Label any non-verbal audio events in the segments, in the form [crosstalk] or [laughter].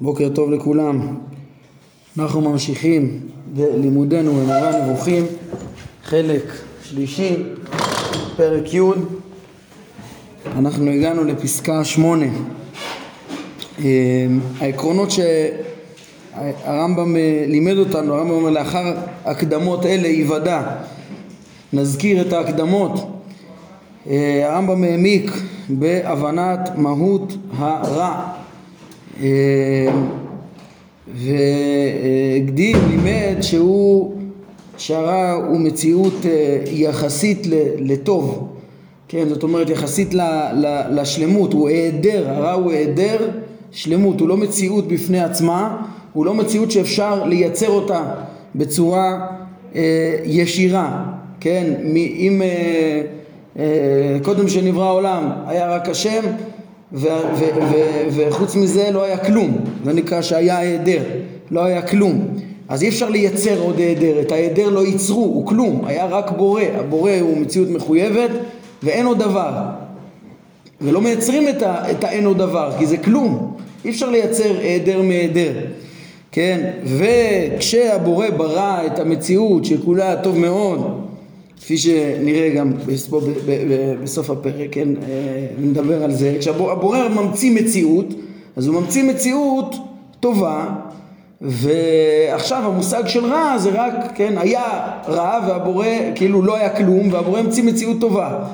בוקר טוב לכולם. אנחנו ממשיכים בלימודנו במורה הנבוכים, חלק שלישי, פרק י', אנחנו הגענו לפסקה שמונה. אה, העקרונות שהרמב"ם אה, לימד אותנו, הרמב"ם אומר לאחר הקדמות אלה יוודע, נזכיר את ההקדמות. אה, הרמב"ם העמיק בהבנת מהות הרע והקדים, לימד שהוא, שהרע הוא מציאות אה, יחסית לטוב, כן, זאת אומרת יחסית לשלמות, הוא היעדר, הרע הוא היעדר שלמות, הוא לא מציאות בפני עצמה, הוא לא מציאות שאפשר לייצר אותה בצורה אה, ישירה, כן, אם אה, אה, קודם שנברא העולם היה רק השם וחוץ מזה לא היה כלום, זה נקרא שהיה היעדר, לא היה כלום. אז אי אפשר לייצר עוד היעדר, את ההיעדר לא ייצרו, הוא כלום, היה רק בורא, הבורא הוא מציאות מחויבת ואין עוד דבר. ולא מייצרים את, ה, את האין עוד דבר, כי זה כלום, אי אפשר לייצר היעדר מהיעדר, כן? וכשהבורא ברא את המציאות שכולה טוב מאוד כפי שנראה גם בסוף הפרק, כן, אה, נדבר על זה, כשהבורר ממציא מציאות, אז הוא ממציא מציאות טובה, ועכשיו המושג של רע זה רק, כן, היה רע והבורא כאילו לא היה כלום, והבורא המציא מציאות טובה.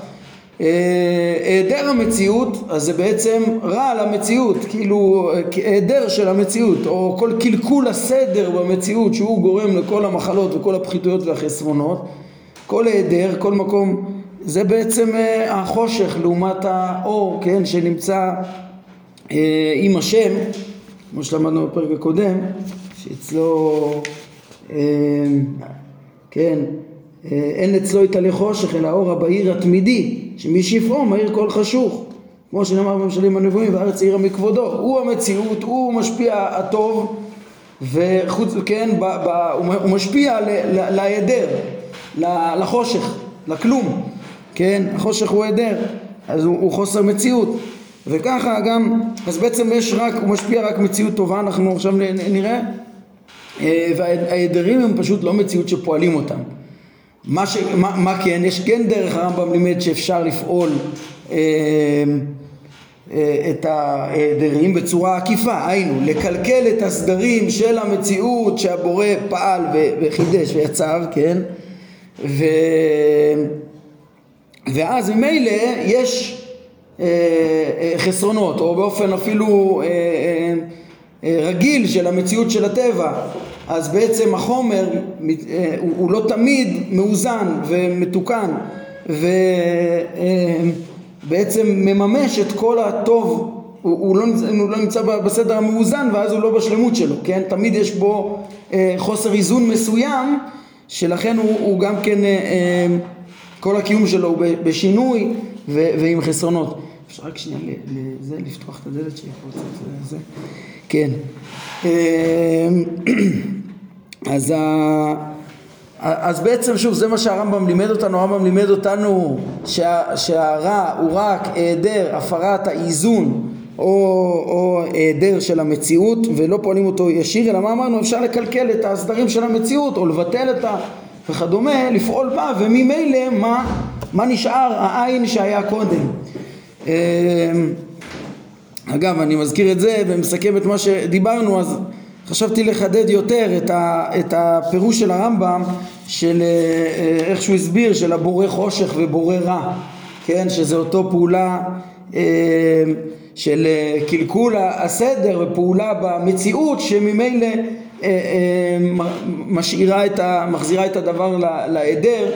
אה, היעדר המציאות, אז זה בעצם רע למציאות, כאילו היעדר של המציאות, או כל קלקול הסדר במציאות שהוא גורם לכל המחלות וכל הפחיתויות והחסרונות. כל היעדר, כל מקום, זה בעצם אה, החושך לעומת האור, כן, שנמצא אה, עם השם, כמו שלמדנו בפרק הקודם, שאצלו, אה, כן, אין אצלו יתעלה חושך אלא האור הבהיר התמידי, שמשפעו מאיר כל חשוך, כמו שנאמר במשלים הנבואים, והארץ עירה מכבודו, הוא המציאות, הוא משפיע הטוב, וחוץ, כן, ב, ב, הוא משפיע להיעדר, לחושך, לכלום, כן? החושך הוא היעדר, אז הוא, הוא חוסר מציאות. וככה גם, אז בעצם יש רק, הוא משפיע רק מציאות טובה, אנחנו עכשיו נראה, אה, וההיעדרים הם פשוט לא מציאות שפועלים אותם. מה, ש, מה, מה כן? יש כן דרך הרמב"ם לימד שאפשר לפעול אה, אה, את ההיעדרים בצורה עקיפה, היינו לקלקל את הסדרים של המציאות שהבורא פעל וחידש ויצר, כן? ו... ואז ממילא יש אה, אה, חסרונות, או באופן אפילו אה, רגיל של המציאות של הטבע, אז בעצם החומר הוא, לא תמיד מאוזן ומתוקן, ובעצם מממש את כל הטוב הוא, לא, הוא לא נמצא בסדר המאוזן ואז הוא לא בשלמות שלו, כן? תמיד יש בו חוסר איזון מסוים שלכן הוא, הוא גם כן, אה, אה, כל הקיום שלו הוא בשינוי ו, ועם חסרונות. אפשר רק שנייה לזה, לפתוח את הדלת שיפרוץ את זה, כן. אה, [clears throat] אז, אז בעצם שוב זה מה שהרמב"ם לימד אותנו, הרמב"ם לימד אותנו שה, שהרע הוא רק היעדר הפרת האיזון או, או היעדר של המציאות ולא פועלים אותו ישיר אלא מה אמרנו? אפשר לקלקל את הסדרים של המציאות או לבטל את ה... וכדומה לפעול בה וממילא מה, מה נשאר? העין שהיה קודם. אמ, אגב אני מזכיר את זה ומסכם את מה שדיברנו אז חשבתי לחדד יותר את, ה, את הפירוש של הרמב"ם של אה, אה, איך שהוא הסביר של הבורא חושך ובורא רע כן? שזה אותו פעולה אמ, של אה, קלקול הסדר ופעולה במציאות שממילא אה, אה, משאירה את ה, מחזירה את הדבר להיעדר.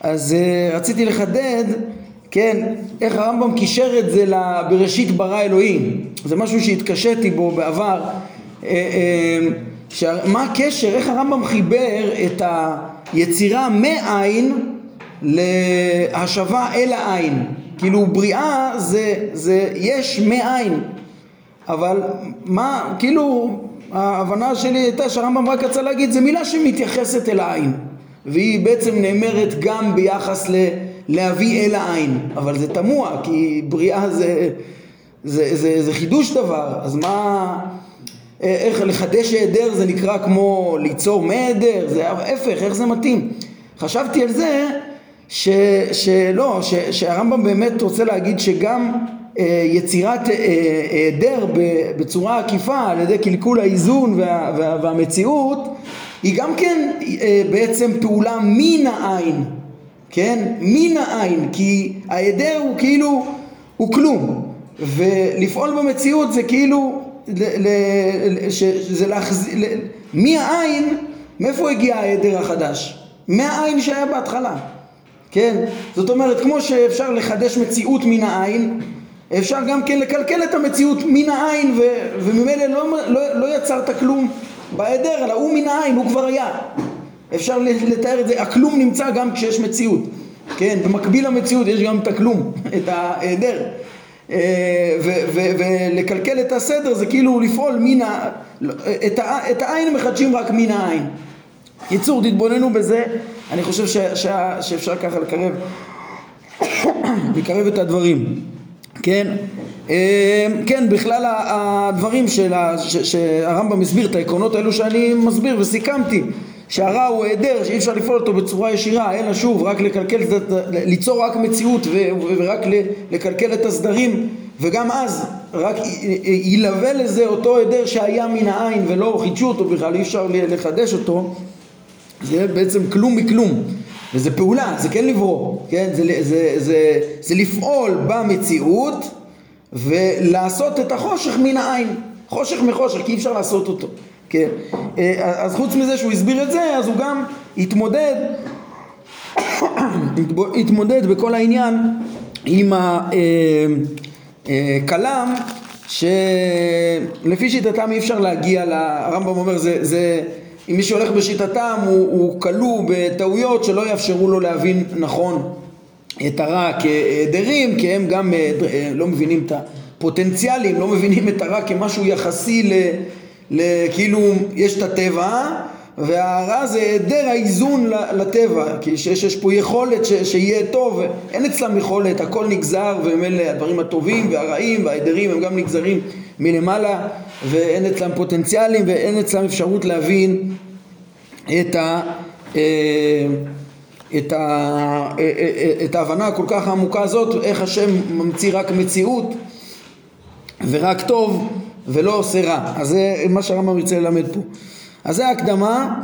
אז רציתי לחדד כן, איך הרמב"ם קישר את זה לבראשית ברא אלוהים? זה משהו שהתקשיתי בו בעבר. מה הקשר, איך הרמב"ם חיבר את היצירה מאין להשבה אל העין כאילו בריאה זה, זה יש מאין. אבל מה, כאילו ההבנה שלי הייתה שהרמב"ם רק רצה להגיד זה מילה שמתייחסת אל העין והיא בעצם נאמרת גם ביחס ל... להביא אל העין. אבל זה תמוה כי בריאה זה, זה, זה, זה חידוש דבר. אז מה איך לחדש היעדר זה נקרא כמו ליצור מהיעדר, זה ההפך, איך זה מתאים? חשבתי על זה ש, שלא, ש, שהרמב"ם באמת רוצה להגיד שגם אה, יצירת היעדר אה, בצורה עקיפה על ידי קלקול האיזון וה, וה, והמציאות היא גם כן אה, בעצם פעולה מן העין, כן? מן העין, כי ההיעדר הוא כאילו, הוא כלום, ולפעול במציאות זה כאילו, שזה להחזיר, מהעין, מאיפה הגיע ההיעדר החדש? מהעין שהיה בהתחלה, כן? זאת אומרת, כמו שאפשר לחדש מציאות מן העין, אפשר גם כן לקלקל את המציאות מן העין, וממילא לא, לא, לא יצרת כלום בהיעדר, אלא הוא מן העין, הוא כבר היה. אפשר לתאר את זה, הכלום נמצא גם כשיש מציאות, כן? במקביל למציאות יש גם את הכלום, [laughs] את ההיעדר. אה, ולקלקל את הסדר זה כאילו לפעול מן. את, ה... את העין מחדשים רק מן העין. קיצור, תתבוננו בזה, אני חושב ש... ש... שאפשר ככה לקרב, לקרב את הדברים. כן? אה, כן, בכלל הדברים של שהרמב"ם הסביר, את העקרונות האלו שאני מסביר וסיכמתי, שהרע הוא היעדר, שאי אפשר לפעול אותו בצורה ישירה, אלא שוב, רק לקלקל, ליצור רק מציאות ורק לקלקל את הסדרים, וגם אז רק ילווה לזה אותו היעדר שהיה מן העין ולא חידשו אותו בכלל, אי אפשר לחדש אותו, זה בעצם כלום מכלום. וזה פעולה, זה כן לברוא, כן? זה, זה, זה, זה, זה לפעול במציאות ולעשות את החושך מן העין, חושך מחושך, כי אי אפשר לעשות אותו, כן? אה, אז חוץ מזה שהוא הסביר את זה, אז הוא גם התמודד, התמודד בכל העניין עם הכלם, אה, אה, שלפי שיטתם אי אפשר להגיע, הרמב"ם אומר זה, זה אם מי שהולך בשיטתם הוא, הוא כלוא בטעויות שלא יאפשרו לו להבין נכון את הרע כהדרים, כי הם גם אה, אה, לא מבינים את הפוטנציאלים, לא מבינים את הרע כמשהו יחסי ל... ל כאילו יש את הטבע והרע זה היעדר האיזון לטבע, כי שיש יש פה יכולת ש, שיהיה טוב, אין אצלם יכולת, הכל נגזר אלה הדברים הטובים והרעים וההיעדרים הם גם נגזרים מלמעלה ואין אצלם פוטנציאלים ואין אצלם אפשרות להבין את, ה, אה, את, ה, אה, אה, את ההבנה הכל כך העמוקה הזאת, איך השם ממציא רק מציאות ורק טוב ולא עושה רע. אז זה מה שהרמב"ם ירצה ללמד פה. אז זה ההקדמה.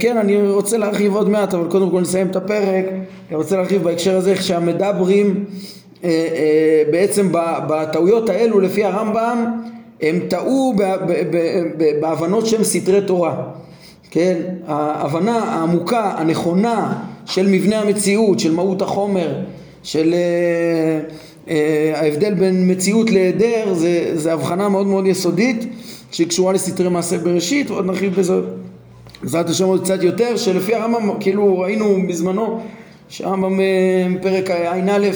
כן, אני רוצה להרחיב עוד מעט, אבל קודם כל נסיים את הפרק. אני רוצה להרחיב בהקשר הזה איך שהמדברים בעצם בטעויות האלו לפי הרמב"ם הם טעו בהבנות שהם סתרי תורה. כן, ההבנה העמוקה, הנכונה של מבנה המציאות, של מהות החומר, של uh, ההבדל בין מציאות להיעדר, זה, זה הבחנה מאוד מאוד יסודית שהיא קשורה לסתרי מעשה בראשית, ועוד נרחיב בזה בעזרת השם עוד קצת יותר, שלפי הרמב"ם, כאילו ראינו בזמנו, שהרמב"ם אה, פרק ע"א,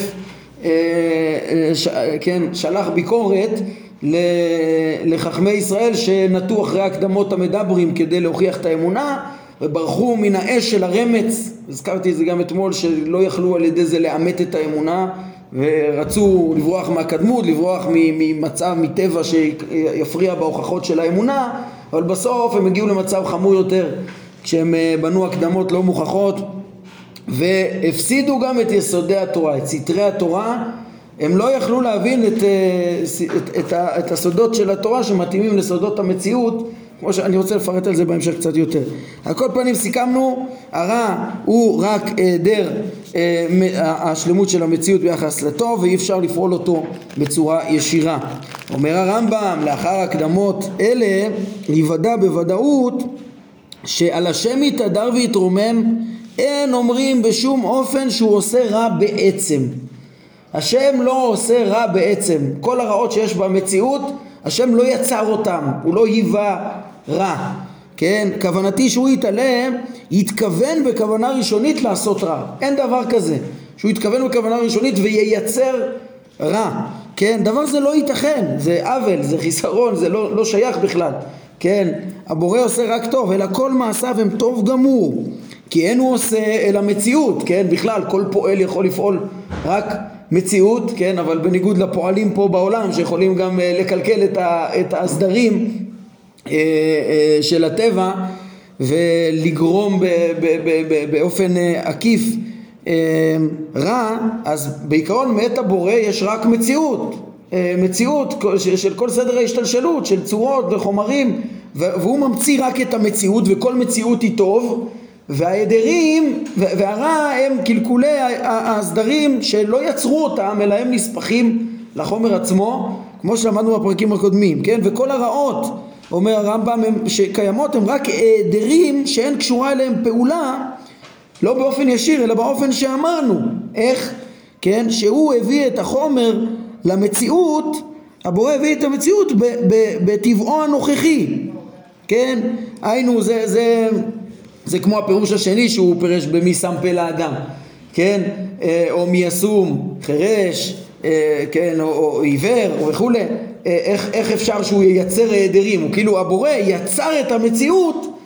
כן, שלח ביקורת לחכמי ישראל שנטו אחרי הקדמות המדברים כדי להוכיח את האמונה וברחו מן האש של הרמץ, הזכרתי את זה גם אתמול, שלא יכלו על ידי זה לאמת את האמונה ורצו לברוח מהקדמות, לברוח ממצב, מטבע שיפריע בהוכחות של האמונה, אבל בסוף הם הגיעו למצב חמור יותר כשהם אה, בנו הקדמות לא מוכחות והפסידו גם את יסודי התורה, את סתרי התורה הם לא יכלו להבין את, אה, את, את, את הסודות של התורה שמתאימים לסודות המציאות כמו שאני רוצה לפרט על זה בהמשך קצת יותר. על כל פנים סיכמנו, הרע הוא רק היעדר אה, השלמות של המציאות ביחס לטוב ואי אפשר לפעול אותו בצורה ישירה. אומר הרמב"ם, לאחר הקדמות אלה, היוודע בוודאות שעל השם יתהדר ויתרומם אין אומרים בשום אופן שהוא עושה רע בעצם. השם לא עושה רע בעצם. כל הרעות שיש במציאות, השם לא יצר אותם, הוא לא היווה רע. כן? כוונתי שהוא יתעלה, יתכוון בכוונה ראשונית לעשות רע. אין דבר כזה. שהוא יתכוון בכוונה ראשונית וייצר רע. כן? דבר זה לא ייתכן, זה עוול, זה חיסרון, זה לא, לא שייך בכלל. כן? הבורא עושה רק טוב, אלא כל מעשיו הם טוב גמור. כי אין הוא עושה אלא מציאות, כן? בכלל, כל פועל יכול לפעול רק מציאות, כן, אבל בניגוד לפועלים פה בעולם שיכולים גם אה, לקלקל את הסדרים אה, אה, של הטבע ולגרום באופן עקיף רע, אז בעיקרון מאת הבורא יש רק מציאות, מציאות של כל סדר ההשתלשלות, של צורות וחומרים, והוא ממציא רק את המציאות וכל מציאות היא טוב וההדרים והרע הם קלקולי הסדרים שלא יצרו אותם אלא הם נספחים לחומר עצמו כמו שלמדנו בפרקים הקודמים, כן? וכל הרעות, אומר הרמב"ם, שקיימות הם רק העדרים שאין קשורה אליהם פעולה לא באופן ישיר אלא באופן שאמרנו, איך? כן? שהוא הביא את החומר למציאות, הבורא הביא את המציאות בטבעו הנוכחי, כן? היינו זה, זה זה כמו הפירוש השני שהוא פירש במי שם פה לאדם, כן? אה, או מי ישום, חירש, אה, כן? או, או עיוור וכולי. אה, איך, איך אפשר שהוא ייצר העדרים? הוא כאילו הבורא יצר את המציאות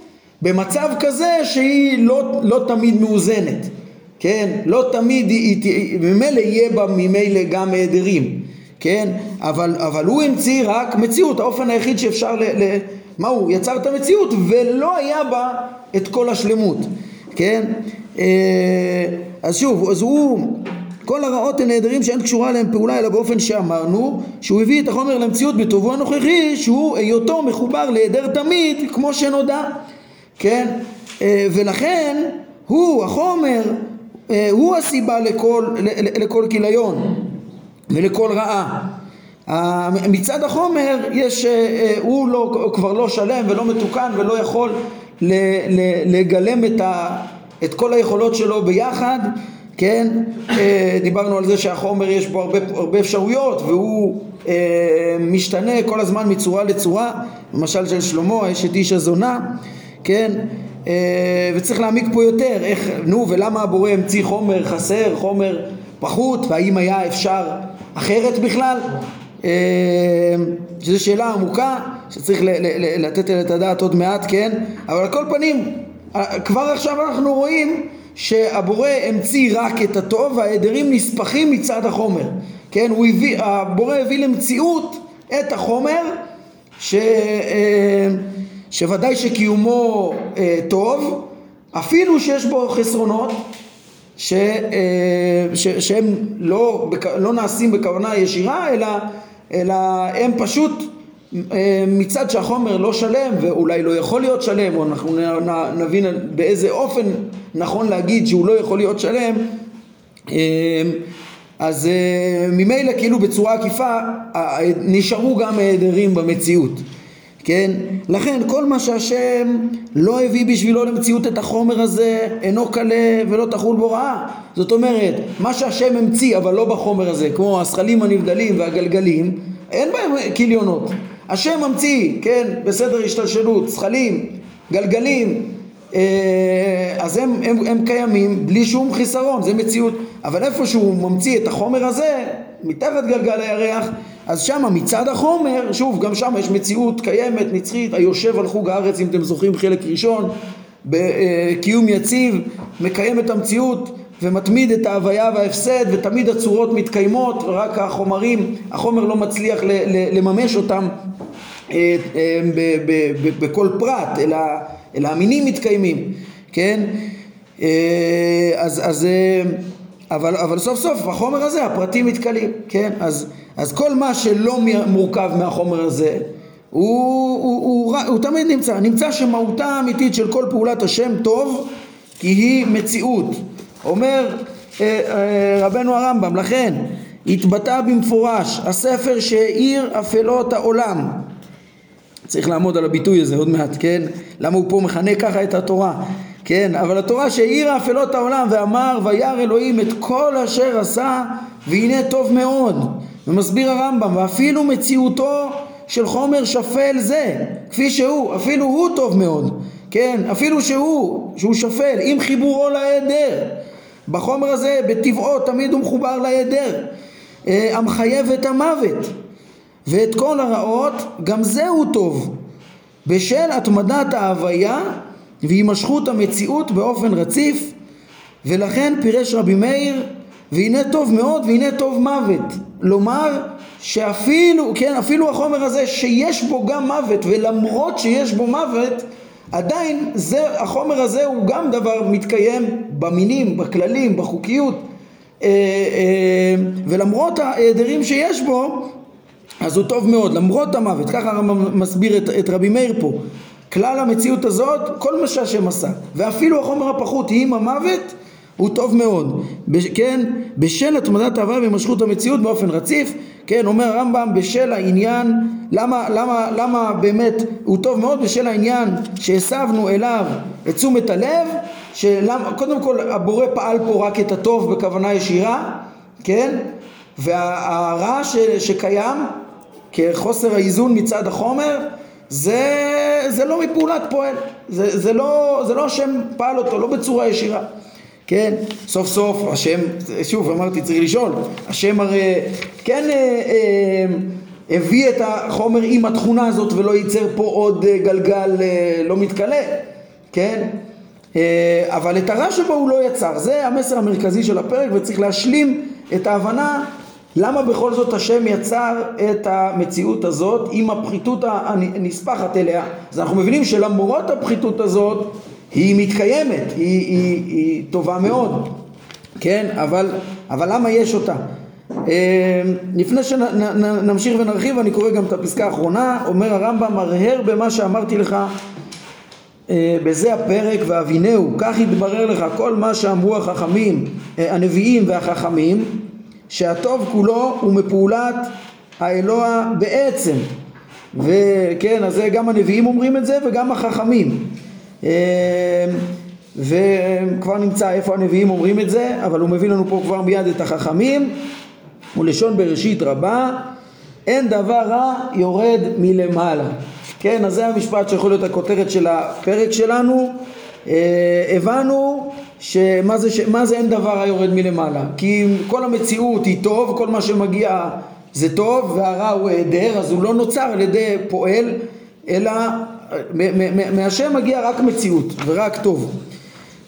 במצב כזה שהיא לא, לא תמיד מאוזנת, כן? לא תמיד, היא, ממילא יהיה בה ממילא גם העדרים, כן? אבל, אבל הוא המציא רק מציאות, האופן היחיד שאפשר ל... ל מה הוא? יצר את המציאות ולא היה בה את כל השלמות, כן? אה, אז שוב, אז הוא, כל הרעות הנהדרים שאין קשורה אליהם פעולה אלא באופן שאמרנו שהוא הביא את החומר למציאות בטובו הנוכחי שהוא היותו מחובר להיעדר תמיד כמו שנודע, כן? אה, ולכן הוא החומר אה, הוא הסיבה לכל, לכל כיליון ולכל רעה מצד החומר יש, הוא לא, כבר לא שלם ולא מתוקן ולא יכול לגלם את, ה, את כל היכולות שלו ביחד, כן? אה, דיברנו על זה שהחומר יש בו הרבה, הרבה אפשרויות והוא אה, משתנה כל הזמן מצורה לצורה, למשל של שלמה, אשת איש הזונה, כן? אה, וצריך להעמיק פה יותר, איך, נו, ולמה הבורא המציא חומר חסר, חומר פחות, והאם היה אפשר אחרת בכלל? שזו שאלה עמוקה שצריך לתת את הדעת עוד מעט, כן? אבל על כל פנים, כבר עכשיו אנחנו רואים שהבורא המציא רק את הטוב וההדרים נספחים מצד החומר, כן? הוא הביא, הבורא הביא למציאות את החומר ש, אה, שוודאי שקיומו אה, טוב, אפילו שיש בו חסרונות ש, אה, ש, שהם לא, לא נעשים בכוונה ישירה אלא, אלא הם פשוט אה, מצד שהחומר לא שלם ואולי לא יכול להיות שלם או אנחנו נבין באיזה אופן נכון להגיד שהוא לא יכול להיות שלם אה, אז ממילא כאילו בצורה עקיפה נשארו גם העדרים במציאות כן? לכן כל מה שהשם לא הביא בשבילו למציאות את החומר הזה אינו קלה ולא תחול בו רעה. זאת אומרת מה שהשם המציא אבל לא בחומר הזה כמו הזכלים הנבדלים והגלגלים אין בהם כיליונות. השם ממציא, כן, בסדר השתלשלות, זכלים, גלגלים, אה, אז הם, הם, הם קיימים בלי שום חיסרון, זה מציאות, אבל איפה שהוא ממציא את החומר הזה, מתחת גלגל הירח, אז שם מצד החומר, שוב, גם שם יש מציאות קיימת, נצחית, היושב על חוג הארץ, אם אתם זוכרים חלק ראשון, בקיום יציב, מקיים את המציאות ומתמיד את ההוויה וההפסד ותמיד הצורות מתקיימות ורק החומרים, החומר לא מצליח לממש אותם אה, אה, בכל פרט אלא, אלא המינים מתקיימים, כן? אה, אז, אז אבל, אבל סוף סוף החומר הזה הפרטים מתקלים, כן? אז, אז כל מה שלא מורכב מהחומר הזה הוא, הוא, הוא, הוא, הוא תמיד נמצא, נמצא שמהותה האמיתית של כל פעולת השם טוב כי היא מציאות אומר אה, אה, רבנו הרמב"ם, לכן התבטא במפורש הספר שהאיר אפלות העולם צריך לעמוד על הביטוי הזה עוד מעט, כן? למה הוא פה מכנה ככה את התורה? כן, אבל התורה שהאירה אפלות העולם ואמר וירא אלוהים את כל אשר עשה והנה טוב מאוד. ומסביר הרמב"ם ואפילו מציאותו של חומר שפל זה כפי שהוא אפילו הוא טוב מאוד. כן אפילו שהוא שהוא שפל עם חיבורו להיעדר בחומר הזה בטבעו תמיד הוא מחובר להיעדר אה, המחייב את המוות ואת כל הרעות גם זהו טוב. בשל התמדת ההוויה והימשכות המציאות באופן רציף ולכן פירש רבי מאיר והנה טוב מאוד והנה טוב מוות. לומר שאפילו, כן, אפילו החומר הזה שיש בו גם מוות ולמרות שיש בו מוות עדיין זה, החומר הזה הוא גם דבר מתקיים במינים, בכללים, בחוקיות. אה, אה, ולמרות ההיעדרים שיש בו אז הוא טוב מאוד, למרות המוות, ככה הרמב"ם מסביר את, את רבי מאיר פה כלל המציאות הזאת, כל מה שהשם עשה ואפילו החומר הפחות עם המוות הוא טוב מאוד, כן, בשל התמדת אהבה והימשכות המציאות באופן רציף, כן, אומר הרמב"ם בשל העניין, למה, למה, למה באמת הוא טוב מאוד? בשל העניין שהסבנו אליו את תשומת הלב, שלמה, קודם כל הבורא פעל פה רק את הטוב בכוונה ישירה, כן, והרע ש, שקיים כחוסר האיזון מצד החומר זה, זה לא מפעולת פועל, זה, זה לא, זה לא השם פעל אותו, לא בצורה ישירה. כן, סוף סוף השם, שוב אמרתי צריך לשאול, השם הרי כן אה, אה, הביא את החומר עם התכונה הזאת ולא ייצר פה עוד אה, גלגל אה, לא מתכלה, כן, אה, אבל את הרע שבו הוא לא יצר, זה המסר המרכזי של הפרק וצריך להשלים את ההבנה למה בכל זאת השם יצר את המציאות הזאת עם הפחיתות הנספחת אליה. אז אנחנו מבינים שלמרות הפחיתות הזאת היא מתקיימת, היא, היא, היא טובה מאוד, כן? אבל, אבל למה יש אותה? אה, לפני שנמשיך ונרחיב אני קורא גם את הפסקה האחרונה, אומר הרמב"ם הרהר במה שאמרתי לך אה, בזה הפרק ואבינהו, כך יתברר לך כל מה שאמרו החכמים, אה, הנביאים והחכמים, שהטוב כולו הוא מפעולת האלוה בעצם, וכן, אז גם הנביאים אומרים את זה וגם החכמים. אמ, וכבר נמצא איפה הנביאים אומרים את זה, אבל הוא מביא לנו פה כבר מיד את החכמים, ולשון בראשית רבה, אין דבר רע יורד מלמעלה. כן, אז זה המשפט שיכול להיות הכותרת של הפרק שלנו. אה, הבנו שמה זה, מה זה אין דבר רע יורד מלמעלה, כי כל המציאות היא טוב, כל מה שמגיע זה טוב, והרע הוא היעדר, אז הוא לא נוצר על ידי פועל, אלא מהשם מגיע רק מציאות ורק טוב.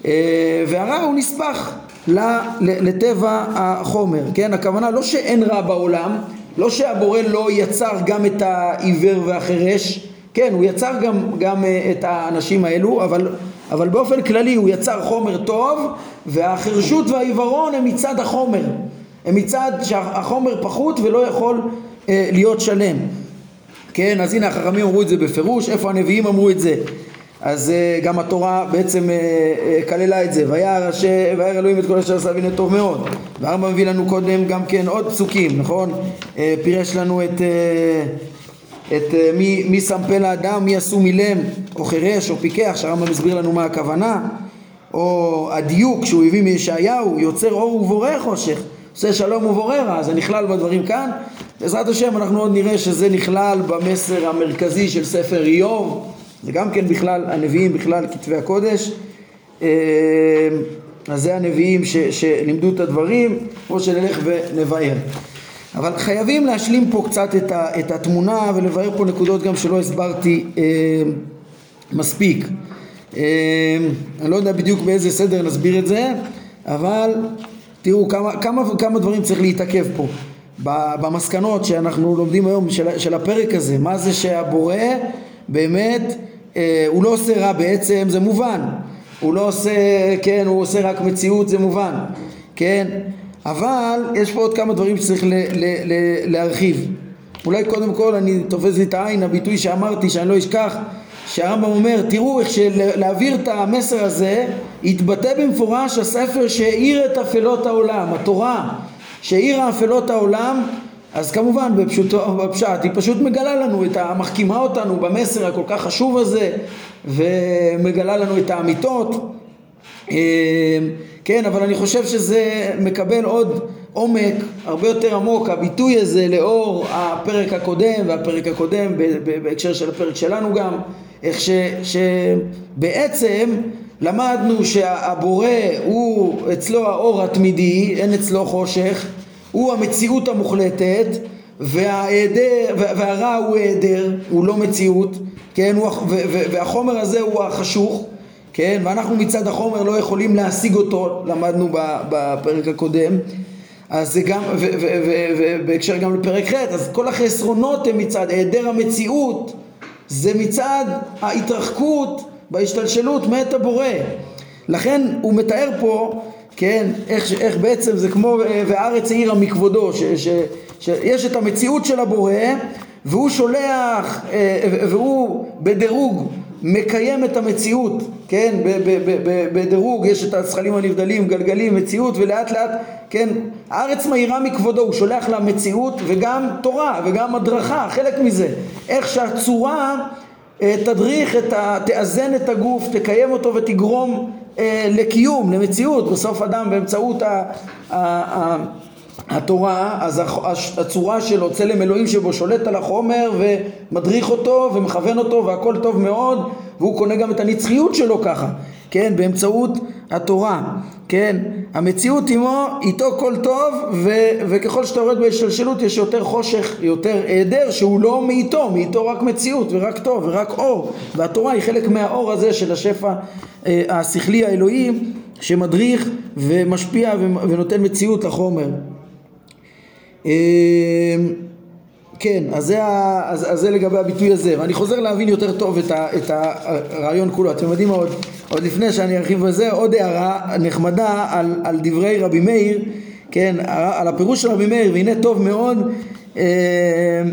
אה, והרע הוא נספח לטבע החומר, כן? הכוונה לא שאין רע בעולם, לא שהבורא לא יצר גם את העיוור והחירש, כן, הוא יצר גם, גם אה, את האנשים האלו, אבל, אבל באופן כללי הוא יצר חומר טוב והחירשות והעיוורון הם מצד החומר, הם מצד שהחומר פחות ולא יכול אה, להיות שלם כן, אז הנה החכמים אמרו את זה בפירוש, איפה הנביאים אמרו את זה? אז uh, גם התורה בעצם uh, uh, כללה את זה, וירא אלוהים את כל אשר עשה והנה טוב מאוד. והרמב"ם מביא לנו קודם גם כן עוד פסוקים, נכון? Uh, פירש לנו את, uh, את uh, מי, מי שם פה לאדם, מי עשו מילם, או חירש, או פיקח, שהרמב"ם הסביר לנו מה הכוונה, או הדיוק שהוא הביא מישעיהו, יוצר אור ובורא חושך. עושה שלום ובורא רע, זה נכלל בדברים כאן. בעזרת השם אנחנו עוד נראה שזה נכלל במסר המרכזי של ספר איוב, זה גם כן בכלל, הנביאים בכלל כתבי הקודש. אה, אז זה הנביאים ש, שלימדו את הדברים, או שנלך ונבאר. אבל חייבים להשלים פה קצת את, ה, את התמונה ולבאר פה נקודות גם שלא הסברתי אה, מספיק. אה, אני לא יודע בדיוק באיזה סדר נסביר את זה, אבל תראו כמה, כמה, כמה דברים צריך להתעכב פה. במסקנות שאנחנו לומדים היום של, של הפרק הזה מה זה שהבורא באמת אה, הוא לא עושה רע בעצם זה מובן. הוא לא עושה כן הוא עושה רק מציאות זה מובן. כן אבל יש פה עוד כמה דברים שצריך ל, ל, ל, להרחיב. אולי קודם כל אני תופס לי את העין הביטוי שאמרתי שאני לא אשכח שהרמב"ם אומר, תראו איך שלהעביר את המסר הזה התבטא במפורש הספר שהאיר את אפלות העולם, התורה שהאירה אפלות העולם. אז כמובן בפשוט, בפשט היא פשוט מגלה לנו, את ה, מחכימה אותנו במסר הכל כך חשוב הזה ומגלה לנו את האמיתות. אמ, כן, אבל אני חושב שזה מקבל עוד עומק הרבה יותר עמוק, הביטוי הזה לאור הפרק הקודם והפרק הקודם בהקשר של הפרק שלנו גם איך ש, שבעצם למדנו שהבורא הוא אצלו האור התמידי, אין אצלו חושך, הוא המציאות המוחלטת וההיעדר, והרע הוא היעדר, הוא לא מציאות, כן, הוא, והחומר הזה הוא החשוך, כן, ואנחנו מצד החומר לא יכולים להשיג אותו, למדנו בפרק הקודם, אז זה גם, ובהקשר גם לפרק ח', אז כל החסרונות הם מצד היעדר המציאות, זה מצד ההתרחקות בהשתלשלות מאת הבורא. לכן הוא מתאר פה, כן, איך, איך בעצם זה כמו והארץ העירה מכבודו, ש, ש, שיש את המציאות של הבורא והוא שולח, והוא בדירוג מקיים את המציאות, כן, בדירוג יש את הזכלים הנבדלים, גלגלים, מציאות ולאט לאט, כן, הארץ מהירה מכבודו, הוא שולח לה מציאות וגם תורה וגם הדרכה, חלק מזה, איך שהצורה אה, תדריך, את ה, תאזן את הגוף, תקיים אותו ותגרום אה, לקיום, למציאות, בסוף אדם באמצעות ה, ה, ה, התורה, אז הצורה שלו, צלם אלוהים שבו שולט על החומר ומדריך אותו ומכוון אותו והכל טוב מאוד והוא קונה גם את הנצחיות שלו ככה, כן, באמצעות התורה, כן, המציאות עמו, איתו כל טוב ו, וככל שאתה יורד בהשתלשלות יש יותר חושך, יותר היעדר שהוא לא מאיתו, מאיתו רק מציאות ורק טוב ורק אור. והתורה היא חלק מהאור הזה של השפע אה, השכלי האלוהי שמדריך ומשפיע ונותן מציאות לחומר כן, אז זה, אז, אז זה לגבי הביטוי הזה, ואני חוזר להבין יותר טוב את, ה, את הרעיון כולו. אתם יודעים עוד, עוד לפני שאני ארחיב בזה, עוד הערה נחמדה על, על דברי רבי מאיר, כן, על הפירוש של רבי מאיר, והנה טוב מאוד, אה,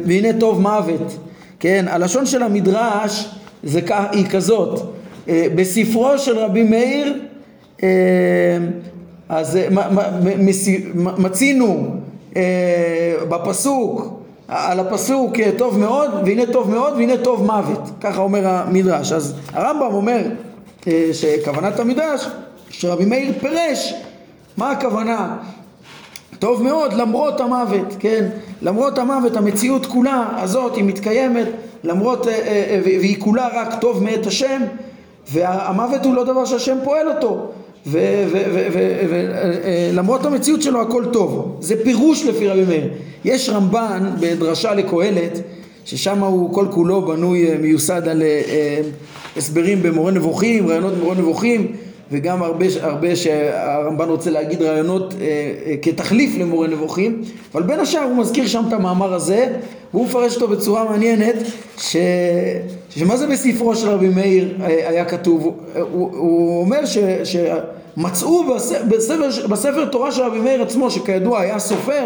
והנה טוב מוות, כן, הלשון של המדרש זה, היא כזאת, אה, בספרו של רבי מאיר, אה, אז מצינו בפסוק, על הפסוק אה, טוב מאוד, והנה טוב מאוד, והנה טוב מוות, ככה אומר המדרש. אז הרמב"ם אומר אה, שכוונת המדרש, שרבי מאיר פירש, מה הכוונה? טוב מאוד למרות המוות, כן? למרות המוות המציאות כולה הזאת היא מתקיימת למרות, והיא כולה רק טוב מאת השם והמוות הוא לא דבר שהשם פועל אותו ולמרות המציאות שלו הכל טוב. זה פירוש לפי רבי מאיר. יש רמב"ן בדרשה לקהלת, ששם הוא כל כולו בנוי, אה, מיוסד על אה, אה, הסברים במורה נבוכים, רעיונות במורה נבוכים, וגם הרבה, הרבה שהרמב"ן רוצה להגיד רעיונות אה, אה, כתחליף למורה נבוכים, אבל בין השאר הוא מזכיר שם את המאמר הזה, והוא מפרש אותו בצורה מעניינת, ש... שמה זה בספרו של רבי מאיר היה כתוב? הוא, הוא אומר ש... שמצאו בספר, בספר תורה של רבי מאיר עצמו, שכידוע היה סופר,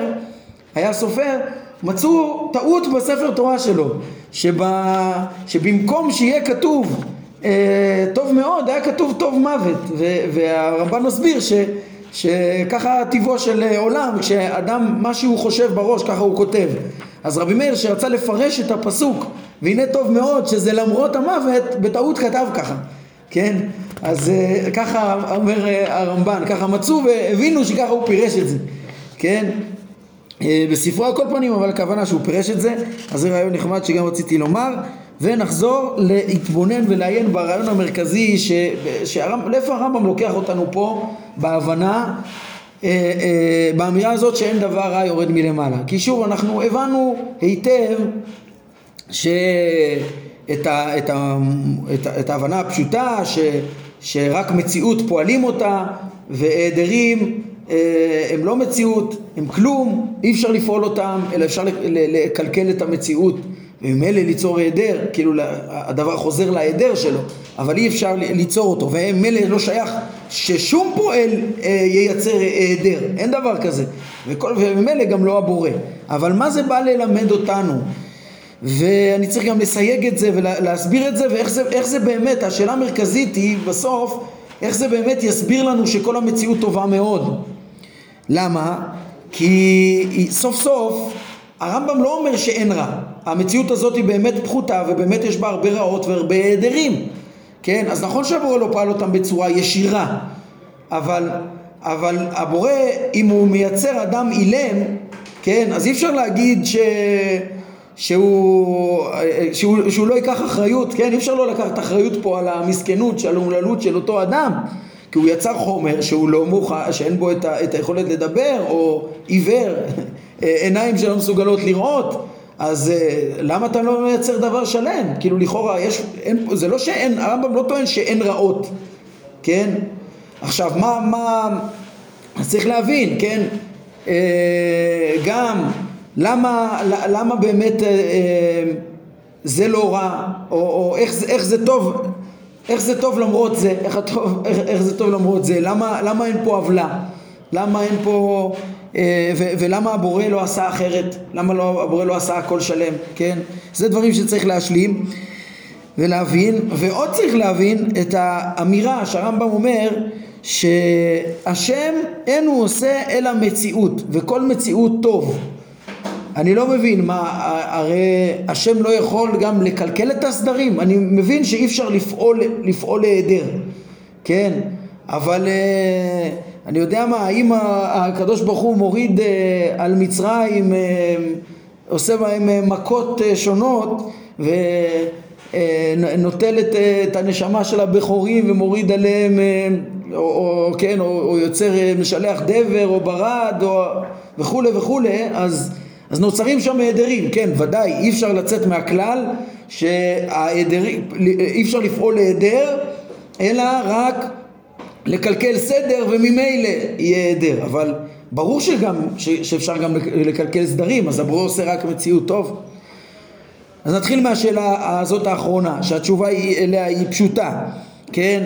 היה סופר, מצאו טעות בספר תורה שלו, שבה, שבמקום שיהיה כתוב אה, טוב מאוד, היה כתוב טוב מוות, והרמב"ן מסביר ש, שככה טיבו של עולם, כשאדם, מה שהוא חושב בראש, ככה הוא כותב. אז רבי מאיר שרצה לפרש את הפסוק, והנה טוב מאוד שזה למרות המוות, בטעות כתב ככה, כן? אז אה, ככה אומר אה, הרמב"ן, ככה מצאו והבינו שככה הוא פירש את זה, כן? בספרו על כל פנים, אבל הכוונה שהוא פירש את זה, אז זה רעיון נחמד שגם רציתי לומר. ונחזור להתבונן ולעיין ברעיון המרכזי ש... שהרמב... לאיפה הרמב"ם לוקח אותנו פה בהבנה אה, אה, באמירה הזאת שאין דבר רע יורד מלמעלה כי שוב אנחנו הבנו היטב שאת ה... את ה... את ה... את ההבנה הפשוטה ש... שרק מציאות פועלים אותה והיעדרים אה, הם לא מציאות, הם כלום, אי אפשר לפעול אותם אלא אפשר לקלקל את המציאות וממילא ליצור היעדר, כאילו הדבר חוזר להיעדר שלו, אבל אי אפשר ליצור אותו, וממילא לא שייך ששום פועל אה, ייצר היעדר, אין דבר כזה, וממילא גם לא הבורא. אבל מה זה בא ללמד אותנו? ואני צריך גם לסייג את זה ולהסביר את זה, ואיך זה, זה באמת, השאלה המרכזית היא בסוף, איך זה באמת יסביר לנו שכל המציאות טובה מאוד. למה? כי סוף סוף הרמב"ם לא אומר שאין רע, המציאות הזאת היא באמת פחותה ובאמת יש בה הרבה רעות והרבה היעדרים, כן? אז נכון שהבורא לא פעל אותם בצורה ישירה, אבל, אבל הבורא, אם הוא מייצר אדם אילם, כן? אז אי אפשר להגיד ש... שהוא, שהוא, שהוא לא ייקח אחריות, כן? אי אפשר לא לקחת אחריות פה על המסכנות, של האומללות של אותו אדם כי הוא יצר חומר שהוא לא מוכן, שאין בו את, ה, את היכולת לדבר או עיוור עיניים שלא מסוגלות לראות, אז אה, למה אתה לא מייצר דבר שלם? כאילו לכאורה יש, אין, זה לא שאין, הרמב"ם לא טוען שאין רעות, כן? עכשיו מה, מה, צריך להבין, כן? גם למה, למה באמת זה לא רע, או, או איך, איך זה טוב, איך זה טוב למרות זה, איך, הטוב, איך, איך זה טוב למרות זה, למה, למה אין פה עוולה, למה אין פה, אה, ו, ולמה הבורא לא עשה אחרת, למה לא, הבורא לא עשה הכל שלם, כן? זה דברים שצריך להשלים ולהבין, ועוד צריך להבין את האמירה שהרמב"ם אומר שהשם אין הוא עושה אלא מציאות, וכל מציאות טוב. אני לא מבין, מה, הרי השם לא יכול גם לקלקל את הסדרים? אני מבין שאי אפשר לפעול, לפעול להיעדר, כן? אבל אה, אני יודע מה, האם הקדוש ברוך הוא מוריד אה, על מצרים, אה, עושה בהם מכות שונות ונוטל את, את הנשמה של הבכורים ומוריד עליהם, או, או כן, או, או יוצר, משלח דבר או ברד או וכולי וכולי, אז אז נוצרים שם היעדרים, כן, ודאי, אי אפשר לצאת מהכלל שההיעדרים, אי אפשר לפעול להיעדר, אלא רק לקלקל סדר וממילא יהיה היעדר, אבל ברור שגם, ש, שאפשר גם לקלקל סדרים, אז הברור עושה רק מציאות טוב. אז נתחיל מהשאלה הזאת האחרונה, שהתשובה אליה היא פשוטה, כן?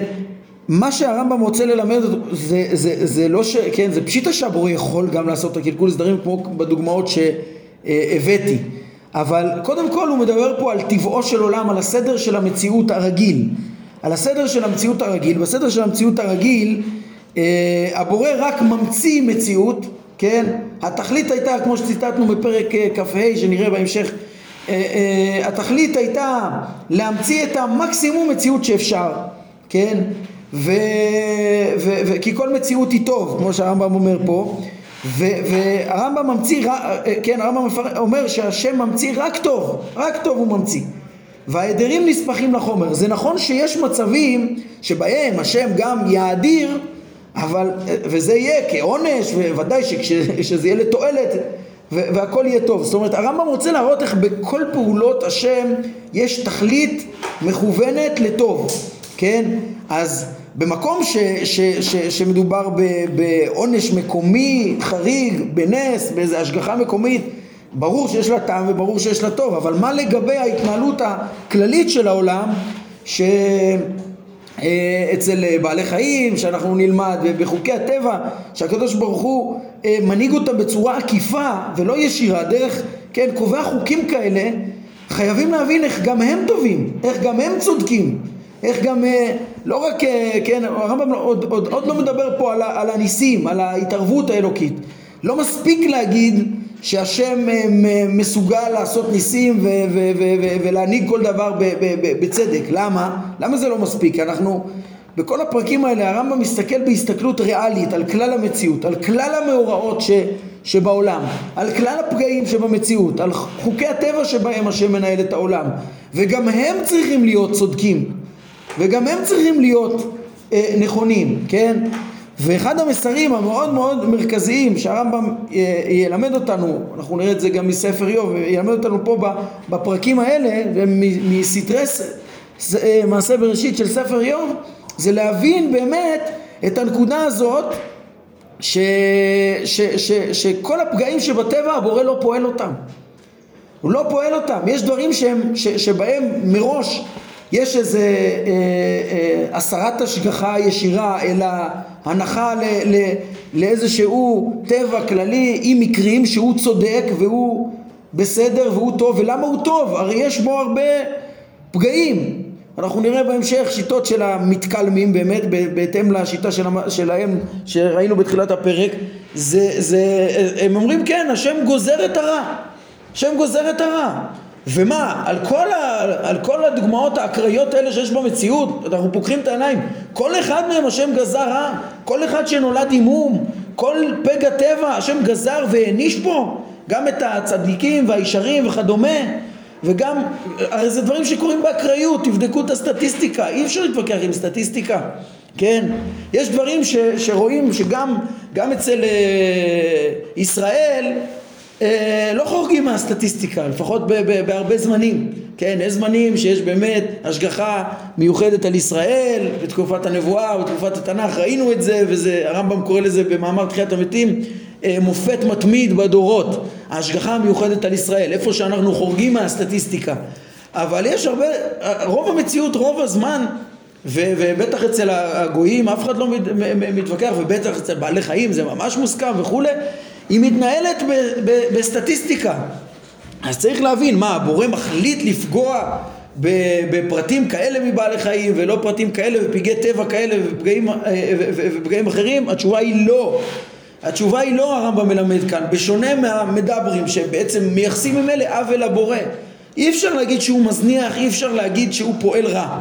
מה שהרמב"ם רוצה ללמד זה, זה, זה לא ש... כן, זה פשיטה שהבורא יכול גם לעשות את הקלקול סדרים כמו בדוגמאות ש... הבאתי. אבל קודם כל הוא מדבר פה על טבעו של עולם, על הסדר של המציאות הרגיל. על הסדר של המציאות הרגיל. בסדר של המציאות הרגיל אה, הבורא רק ממציא מציאות, כן? התכלית הייתה, כמו שציטטנו בפרק אה, כ"ה שנראה בהמשך, אה, התכלית הייתה להמציא את המקסימום מציאות שאפשר, כן? ו, ו, ו, כי כל מציאות היא טוב, כמו שהרמב"ם אומר פה, והרמב"ם ממציא, כן, הרמב"ם אומר שהשם ממציא רק טוב, רק טוב הוא ממציא. וההדרים נספחים לחומר. זה נכון שיש מצבים שבהם השם גם יאדיר, אבל, וזה יהיה כעונש, וודאי שכשזה יהיה לתועלת, והכל יהיה טוב. זאת אומרת, הרמב"ם רוצה להראות איך בכל פעולות השם יש תכלית מכוונת לטוב, כן? אז במקום ש, ש, ש, שמדובר בעונש מקומי, חריג, בנס, באיזו השגחה מקומית, ברור שיש לה טעם וברור שיש לה טוב, אבל מה לגבי ההתנהלות הכללית של העולם, שאצל אה, בעלי חיים, שאנחנו נלמד, ובחוקי הטבע, שהקדוש ברוך הוא אה, מנהיג אותם בצורה עקיפה ולא ישירה, דרך, כן, קובע חוקים כאלה, חייבים להבין איך גם הם טובים, איך גם הם צודקים. איך גם, אה, לא רק, אה, כן, הרמב"ם לא, עוד, עוד, עוד לא מדבר פה על, על הניסים, על ההתערבות האלוקית. לא מספיק להגיד שהשם אה, מסוגל לעשות ניסים ו- ו- ו- ולהנהיג כל דבר בצדק. למה? למה זה לא מספיק? אנחנו, בכל הפרקים האלה הרמב"ם מסתכל בהסתכלות ריאלית על כלל המציאות, על כלל המאורעות ש- שבעולם, על כלל הפגעים שבמציאות, על חוקי הטבע שבהם השם מנהל את העולם, וגם הם צריכים להיות צודקים. וגם הם צריכים להיות אה, נכונים, כן? ואחד המסרים המאוד מאוד מרכזיים שהרמב"ם אה, ילמד אותנו, אנחנו נראה את זה גם מספר איוב, ילמד אותנו פה בפרקים האלה, מסתרי אה, מעשה בראשית של ספר איוב, זה להבין באמת את הנקודה הזאת ש, ש, ש, שכל הפגעים שבטבע הבורא לא פועל אותם. הוא לא פועל אותם. יש דברים שהם, ש, שבהם מראש יש איזה אה, אה, הסרת השגחה ישירה, אלא הנחה ל, ל, לאיזשהו טבע כללי עם מקרים שהוא צודק והוא בסדר והוא טוב, ולמה הוא טוב? הרי יש בו הרבה פגעים. אנחנו נראה בהמשך שיטות של המתקלמים באמת בהתאם לשיטה של, שלהם שראינו בתחילת הפרק זה, זה, הם אומרים כן השם גוזר את הרע השם גוזר את הרע ומה, על כל, ה, על כל הדוגמאות האקראיות האלה שיש במציאות, אנחנו פוקחים את העיניים, כל אחד מהם השם גזר רע, כל אחד שנולד עם מום, כל פגע טבע השם גזר והעניש פה, גם את הצדיקים והישרים וכדומה, וגם, הרי זה דברים שקורים באקראיות, תבדקו את הסטטיסטיקה, אי אפשר להתווכח עם סטטיסטיקה, כן? יש דברים ש, שרואים שגם גם אצל אה, ישראל אה, לא חורגים מהסטטיסטיקה, לפחות בהרבה זמנים, כן, יש זמנים שיש באמת השגחה מיוחדת על ישראל, בתקופת הנבואה, בתקופת התנ"ך, ראינו את זה, וזה, הרמב"ם קורא לזה במאמר תחיית המתים, אה, מופת מתמיד בדורות, ההשגחה המיוחדת על ישראל, איפה שאנחנו חורגים מהסטטיסטיקה. אבל יש הרבה, רוב המציאות, רוב הזמן, ו- ובטח אצל הגויים אף אחד לא מתווכח, ובטח אצל בעלי חיים זה ממש מוסכם וכולי, היא מתנהלת ב- ב- בסטטיסטיקה. אז צריך להבין, מה, הבורא מחליט לפגוע בפרטים כאלה מבעלי חיים ולא פרטים כאלה ופגעי טבע כאלה ופגעים, אה, ופגעים אחרים? התשובה היא לא. התשובה היא לא הרמב"ם מלמד כאן, בשונה מהמדברים שבעצם מייחסים ממילא עוול לבורא. אי אפשר להגיד שהוא מזניח, אי אפשר להגיד שהוא פועל רע.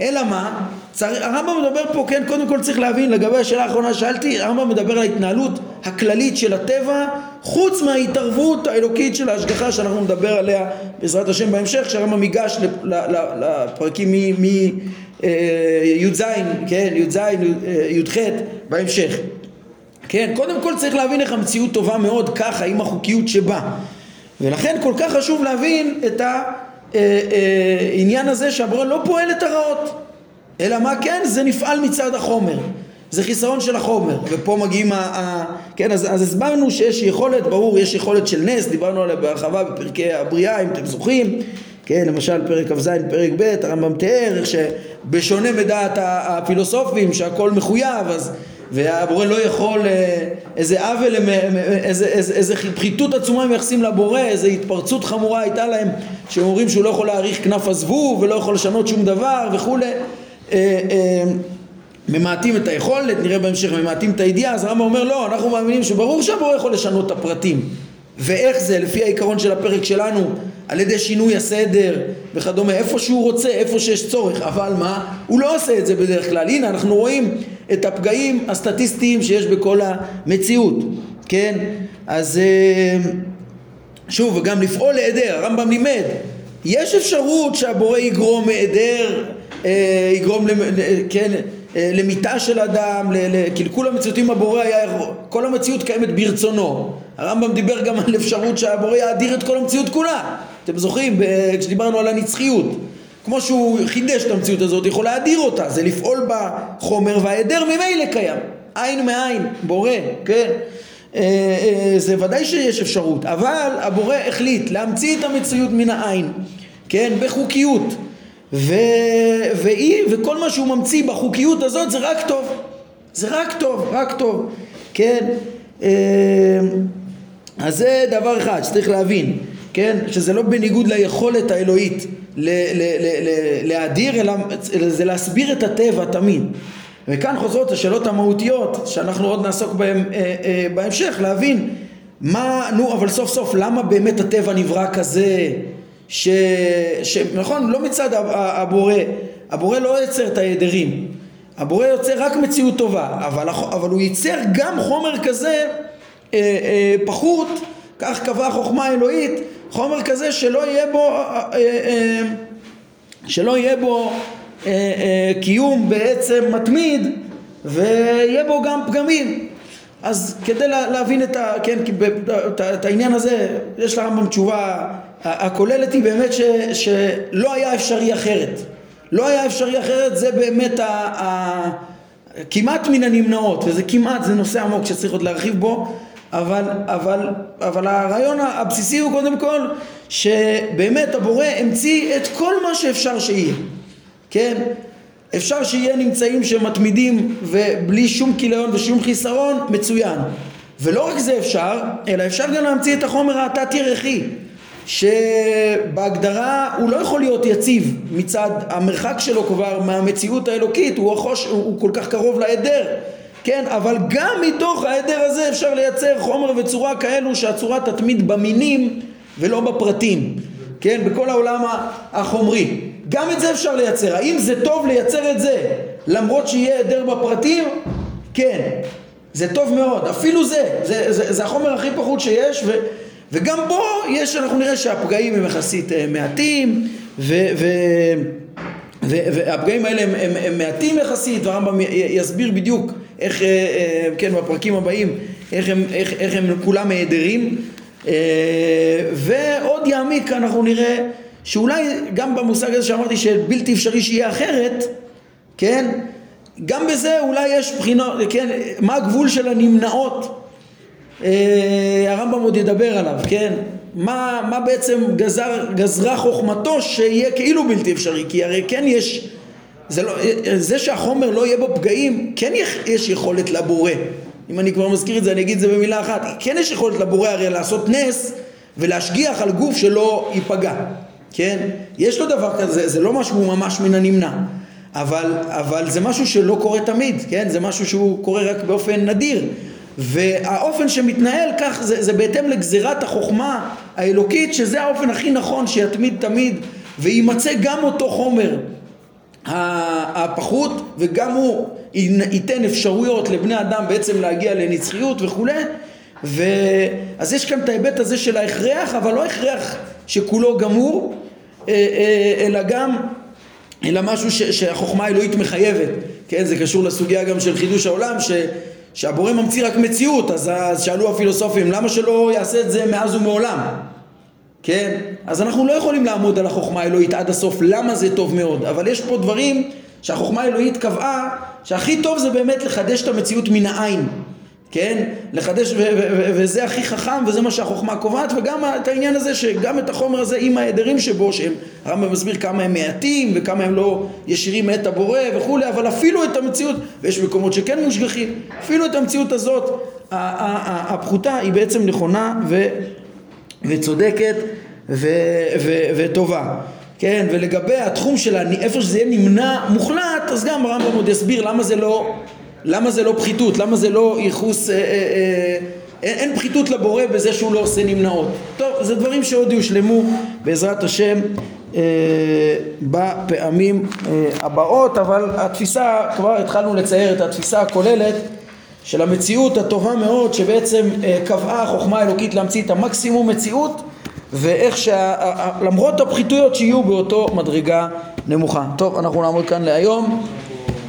אלא מה? הרמב"ם מדבר פה, כן, קודם כל צריך להבין, לגבי השאלה האחרונה ששאלתי, הרמב"ם מדבר על ההתנהלות הכללית של הטבע, חוץ מההתערבות האלוקית של ההשגחה שאנחנו נדבר עליה בעזרת השם בהמשך, כשהרמב"ם ייגש לפרקים מי"ז, אה, כן, י"ז, אה, י"ח, בהמשך. כן, קודם כל צריך להבין איך המציאות טובה מאוד ככה, עם החוקיות שבה. ולכן כל כך חשוב להבין את העניין אה, הזה שהבורא לא פועל את הרעות. אלא מה כן? זה נפעל מצד החומר. זה חיסרון של החומר, ופה מגיעים ה... ה כן, אז, אז הסברנו שיש יכולת, ברור, יש יכולת של נס, דיברנו עליה בהרחבה בפרקי הבריאה, אם אתם זוכרים, כן, למשל פרק כ"ז, פרק ב', הרמב"ם תיאר איך שבשונה מדעת הפילוסופים שהכל מחויב, אז והבורא לא יכול, אה, איזה עוול, איזה, איזה, איזה פחיתות עצומה הם מייחסים לבורא, איזה התפרצות חמורה הייתה להם, שהם אומרים שהוא לא יכול להאריך כנף הזבוב ולא יכול לשנות שום דבר וכולי. אה, אה, ממעטים את היכולת, נראה בהמשך ממעטים את הידיעה, אז הרמב"ם אומר לא, אנחנו מאמינים שברור שהבורא יכול לשנות את הפרטים ואיך זה, לפי העיקרון של הפרק שלנו, על ידי שינוי הסדר וכדומה, איפה שהוא רוצה, איפה שיש צורך, אבל מה? הוא לא עושה את זה בדרך כלל. הנה, אנחנו רואים את הפגעים הסטטיסטיים שיש בכל המציאות, כן? אז אה, שוב, וגם לפעול להיעדר, הרמב"ם לימד, יש אפשרות שהבורא יגרום מהיעדר יגרום, כן, אה, למיתה של אדם, לקלקול המציאות אם הבורא היה, כל המציאות קיימת ברצונו. הרמב"ם דיבר גם על אפשרות שהבורא יאדיר את כל המציאות כולה. אתם זוכרים כשדיברנו על הנצחיות. כמו שהוא חידש את המציאות הזאת, יכול להאדיר אותה, זה לפעול בחומר וההיעדר ממילא קיים. עין מעין, בורא, כן? אה, זה ודאי שיש אפשרות, אבל הבורא החליט להמציא את המציאות מן העין, כן? בחוקיות. ו... והיא, וכל מה שהוא ממציא בחוקיות הזאת זה רק טוב. זה רק טוב, רק טוב, כן? אה, אז זה דבר אחד שצריך להבין, כן? שזה לא בניגוד ליכולת האלוהית להאדיר, אלא זה להסביר את הטבע תמיד. וכאן חוזרות השאלות המהותיות שאנחנו עוד נעסוק בהן אה, אה, בהמשך, להבין מה, נו, אבל סוף סוף למה באמת הטבע נברא כזה? ש... ש... נכון, לא מצד הבורא, הבורא לא יוצר את ההדרים, הבורא יוצר רק מציאות טובה, אבל, אבל הוא ייצר גם חומר כזה אה, אה, פחות, כך קבעה החוכמה האלוהית, חומר כזה שלא יהיה בו, אה, אה, אה, שלא יהיה בו אה, אה, קיום בעצם מתמיד ויהיה בו גם פגמים. אז כדי להבין את, ה, כן, את העניין הזה, יש לרמב"ם תשובה הכוללת היא באמת ש, שלא היה אפשרי אחרת. לא היה אפשרי אחרת, זה באמת ה, ה, כמעט מן הנמנעות, וזה כמעט, זה נושא עמוק שצריך עוד להרחיב בו, אבל, אבל, אבל הרעיון הבסיסי הוא קודם כל שבאמת הבורא המציא את כל מה שאפשר שיהיה, כן? אפשר שיהיה נמצאים שמתמידים ובלי שום כיליון ושום חיסרון, מצוין. ולא רק זה אפשר, אלא אפשר גם להמציא את החומר התת-ירחי. שבהגדרה הוא לא יכול להיות יציב מצד המרחק שלו כבר מהמציאות האלוקית, הוא, החוש, הוא כל כך קרוב לעדר, כן, אבל גם מתוך העדר הזה אפשר לייצר חומר וצורה כאלו שהצורה תתמיד במינים ולא בפרטים, כן, בכל העולם החומרי. גם את זה אפשר לייצר. האם זה טוב לייצר את זה למרות שיהיה היעדר בפרטים? כן, זה טוב מאוד. אפילו זה, זה, זה, זה החומר הכי פחות שיש ו... וגם בו יש, אנחנו נראה שהפגעים הם יחסית אה, מעטים ו, ו, והפגעים האלה הם, הם, הם מעטים יחסית והרמב"ם יסביר בדיוק איך, אה, אה, כן, בפרקים הבאים, איך הם, איך, איך הם כולם העדרים ועוד יעמיק אנחנו נראה שאולי גם במושג הזה שאמרתי שבלתי אפשרי שיהיה אחרת, כן, גם בזה אולי יש בחינות, כן, מה הגבול של הנמנעות הרמב"ם עוד ידבר עליו, כן? מה, מה בעצם גזר, גזרה חוכמתו שיהיה כאילו בלתי אפשרי, כי הרי כן יש, זה, לא, זה שהחומר לא יהיה בו פגעים, כן יש יכולת לבורא. אם אני כבר מזכיר את זה, אני אגיד את זה במילה אחת. כן יש יכולת לבורא הרי לעשות נס ולהשגיח על גוף שלא ייפגע, כן? יש לו דבר כזה, זה לא משהו ממש מן הנמנע. אבל, אבל זה משהו שלא קורה תמיד, כן? זה משהו שהוא קורה רק באופן נדיר. והאופן שמתנהל כך זה, זה בהתאם לגזירת החוכמה האלוקית שזה האופן הכי נכון שיתמיד תמיד ויימצא גם אותו חומר הפחות וגם הוא ייתן אפשרויות לבני אדם בעצם להגיע לנצחיות וכולי. ואז יש כאן את ההיבט הזה של ההכרח אבל לא הכרח שכולו גמור אה, אה, אלא גם אלא משהו ש, שהחוכמה האלוהית מחייבת. כן זה קשור לסוגיה גם של חידוש העולם ש שהבורא ממציא רק מציאות, אז, שאלו הפילוסופים, למה שלא יעשה את זה מאז ומעולם? כן? אז אנחנו לא יכולים לעמוד על החוכמה האלוהית עד הסוף, למה זה טוב מאוד, אבל יש פה דברים שהחוכמה האלוהית קבעה שהכי טוב זה באמת לחדש את המציאות מן העין. כן? לחדש, וזה הכי חכם וזה מה שהחוכמה קובעת וגם את העניין הזה שגם את החומר הזה עם ההדרים שבו שהם, הרמב"ם מסביר כמה הם מעטים וכמה הם לא ישירים מאת הבורא וכולי אבל אפילו את המציאות, ויש מקומות שכן מושגחים, אפילו את המציאות הזאת הפחותה היא בעצם נכונה ו- וצודקת ו- ו- וטובה כן, ולגבי התחום של איפה שזה יהיה נמנע מוחלט אז גם הרמב"ם עוד יסביר למה זה לא למה זה לא פחיתות? למה זה לא ייחוס... אה, אה, אה, אין, אין פחיתות לבורא בזה שהוא לא עושה נמנעות. טוב, זה דברים שעוד יושלמו בעזרת השם אה, בפעמים אה, הבאות, אבל התפיסה, כבר התחלנו לצייר את התפיסה הכוללת של המציאות הטובה מאוד שבעצם אה, קבעה החוכמה האלוקית להמציא את המקסימום מציאות ואיך שלמרות הפחיתויות שיהיו באותו מדרגה נמוכה. טוב, אנחנו נעמוד כאן להיום.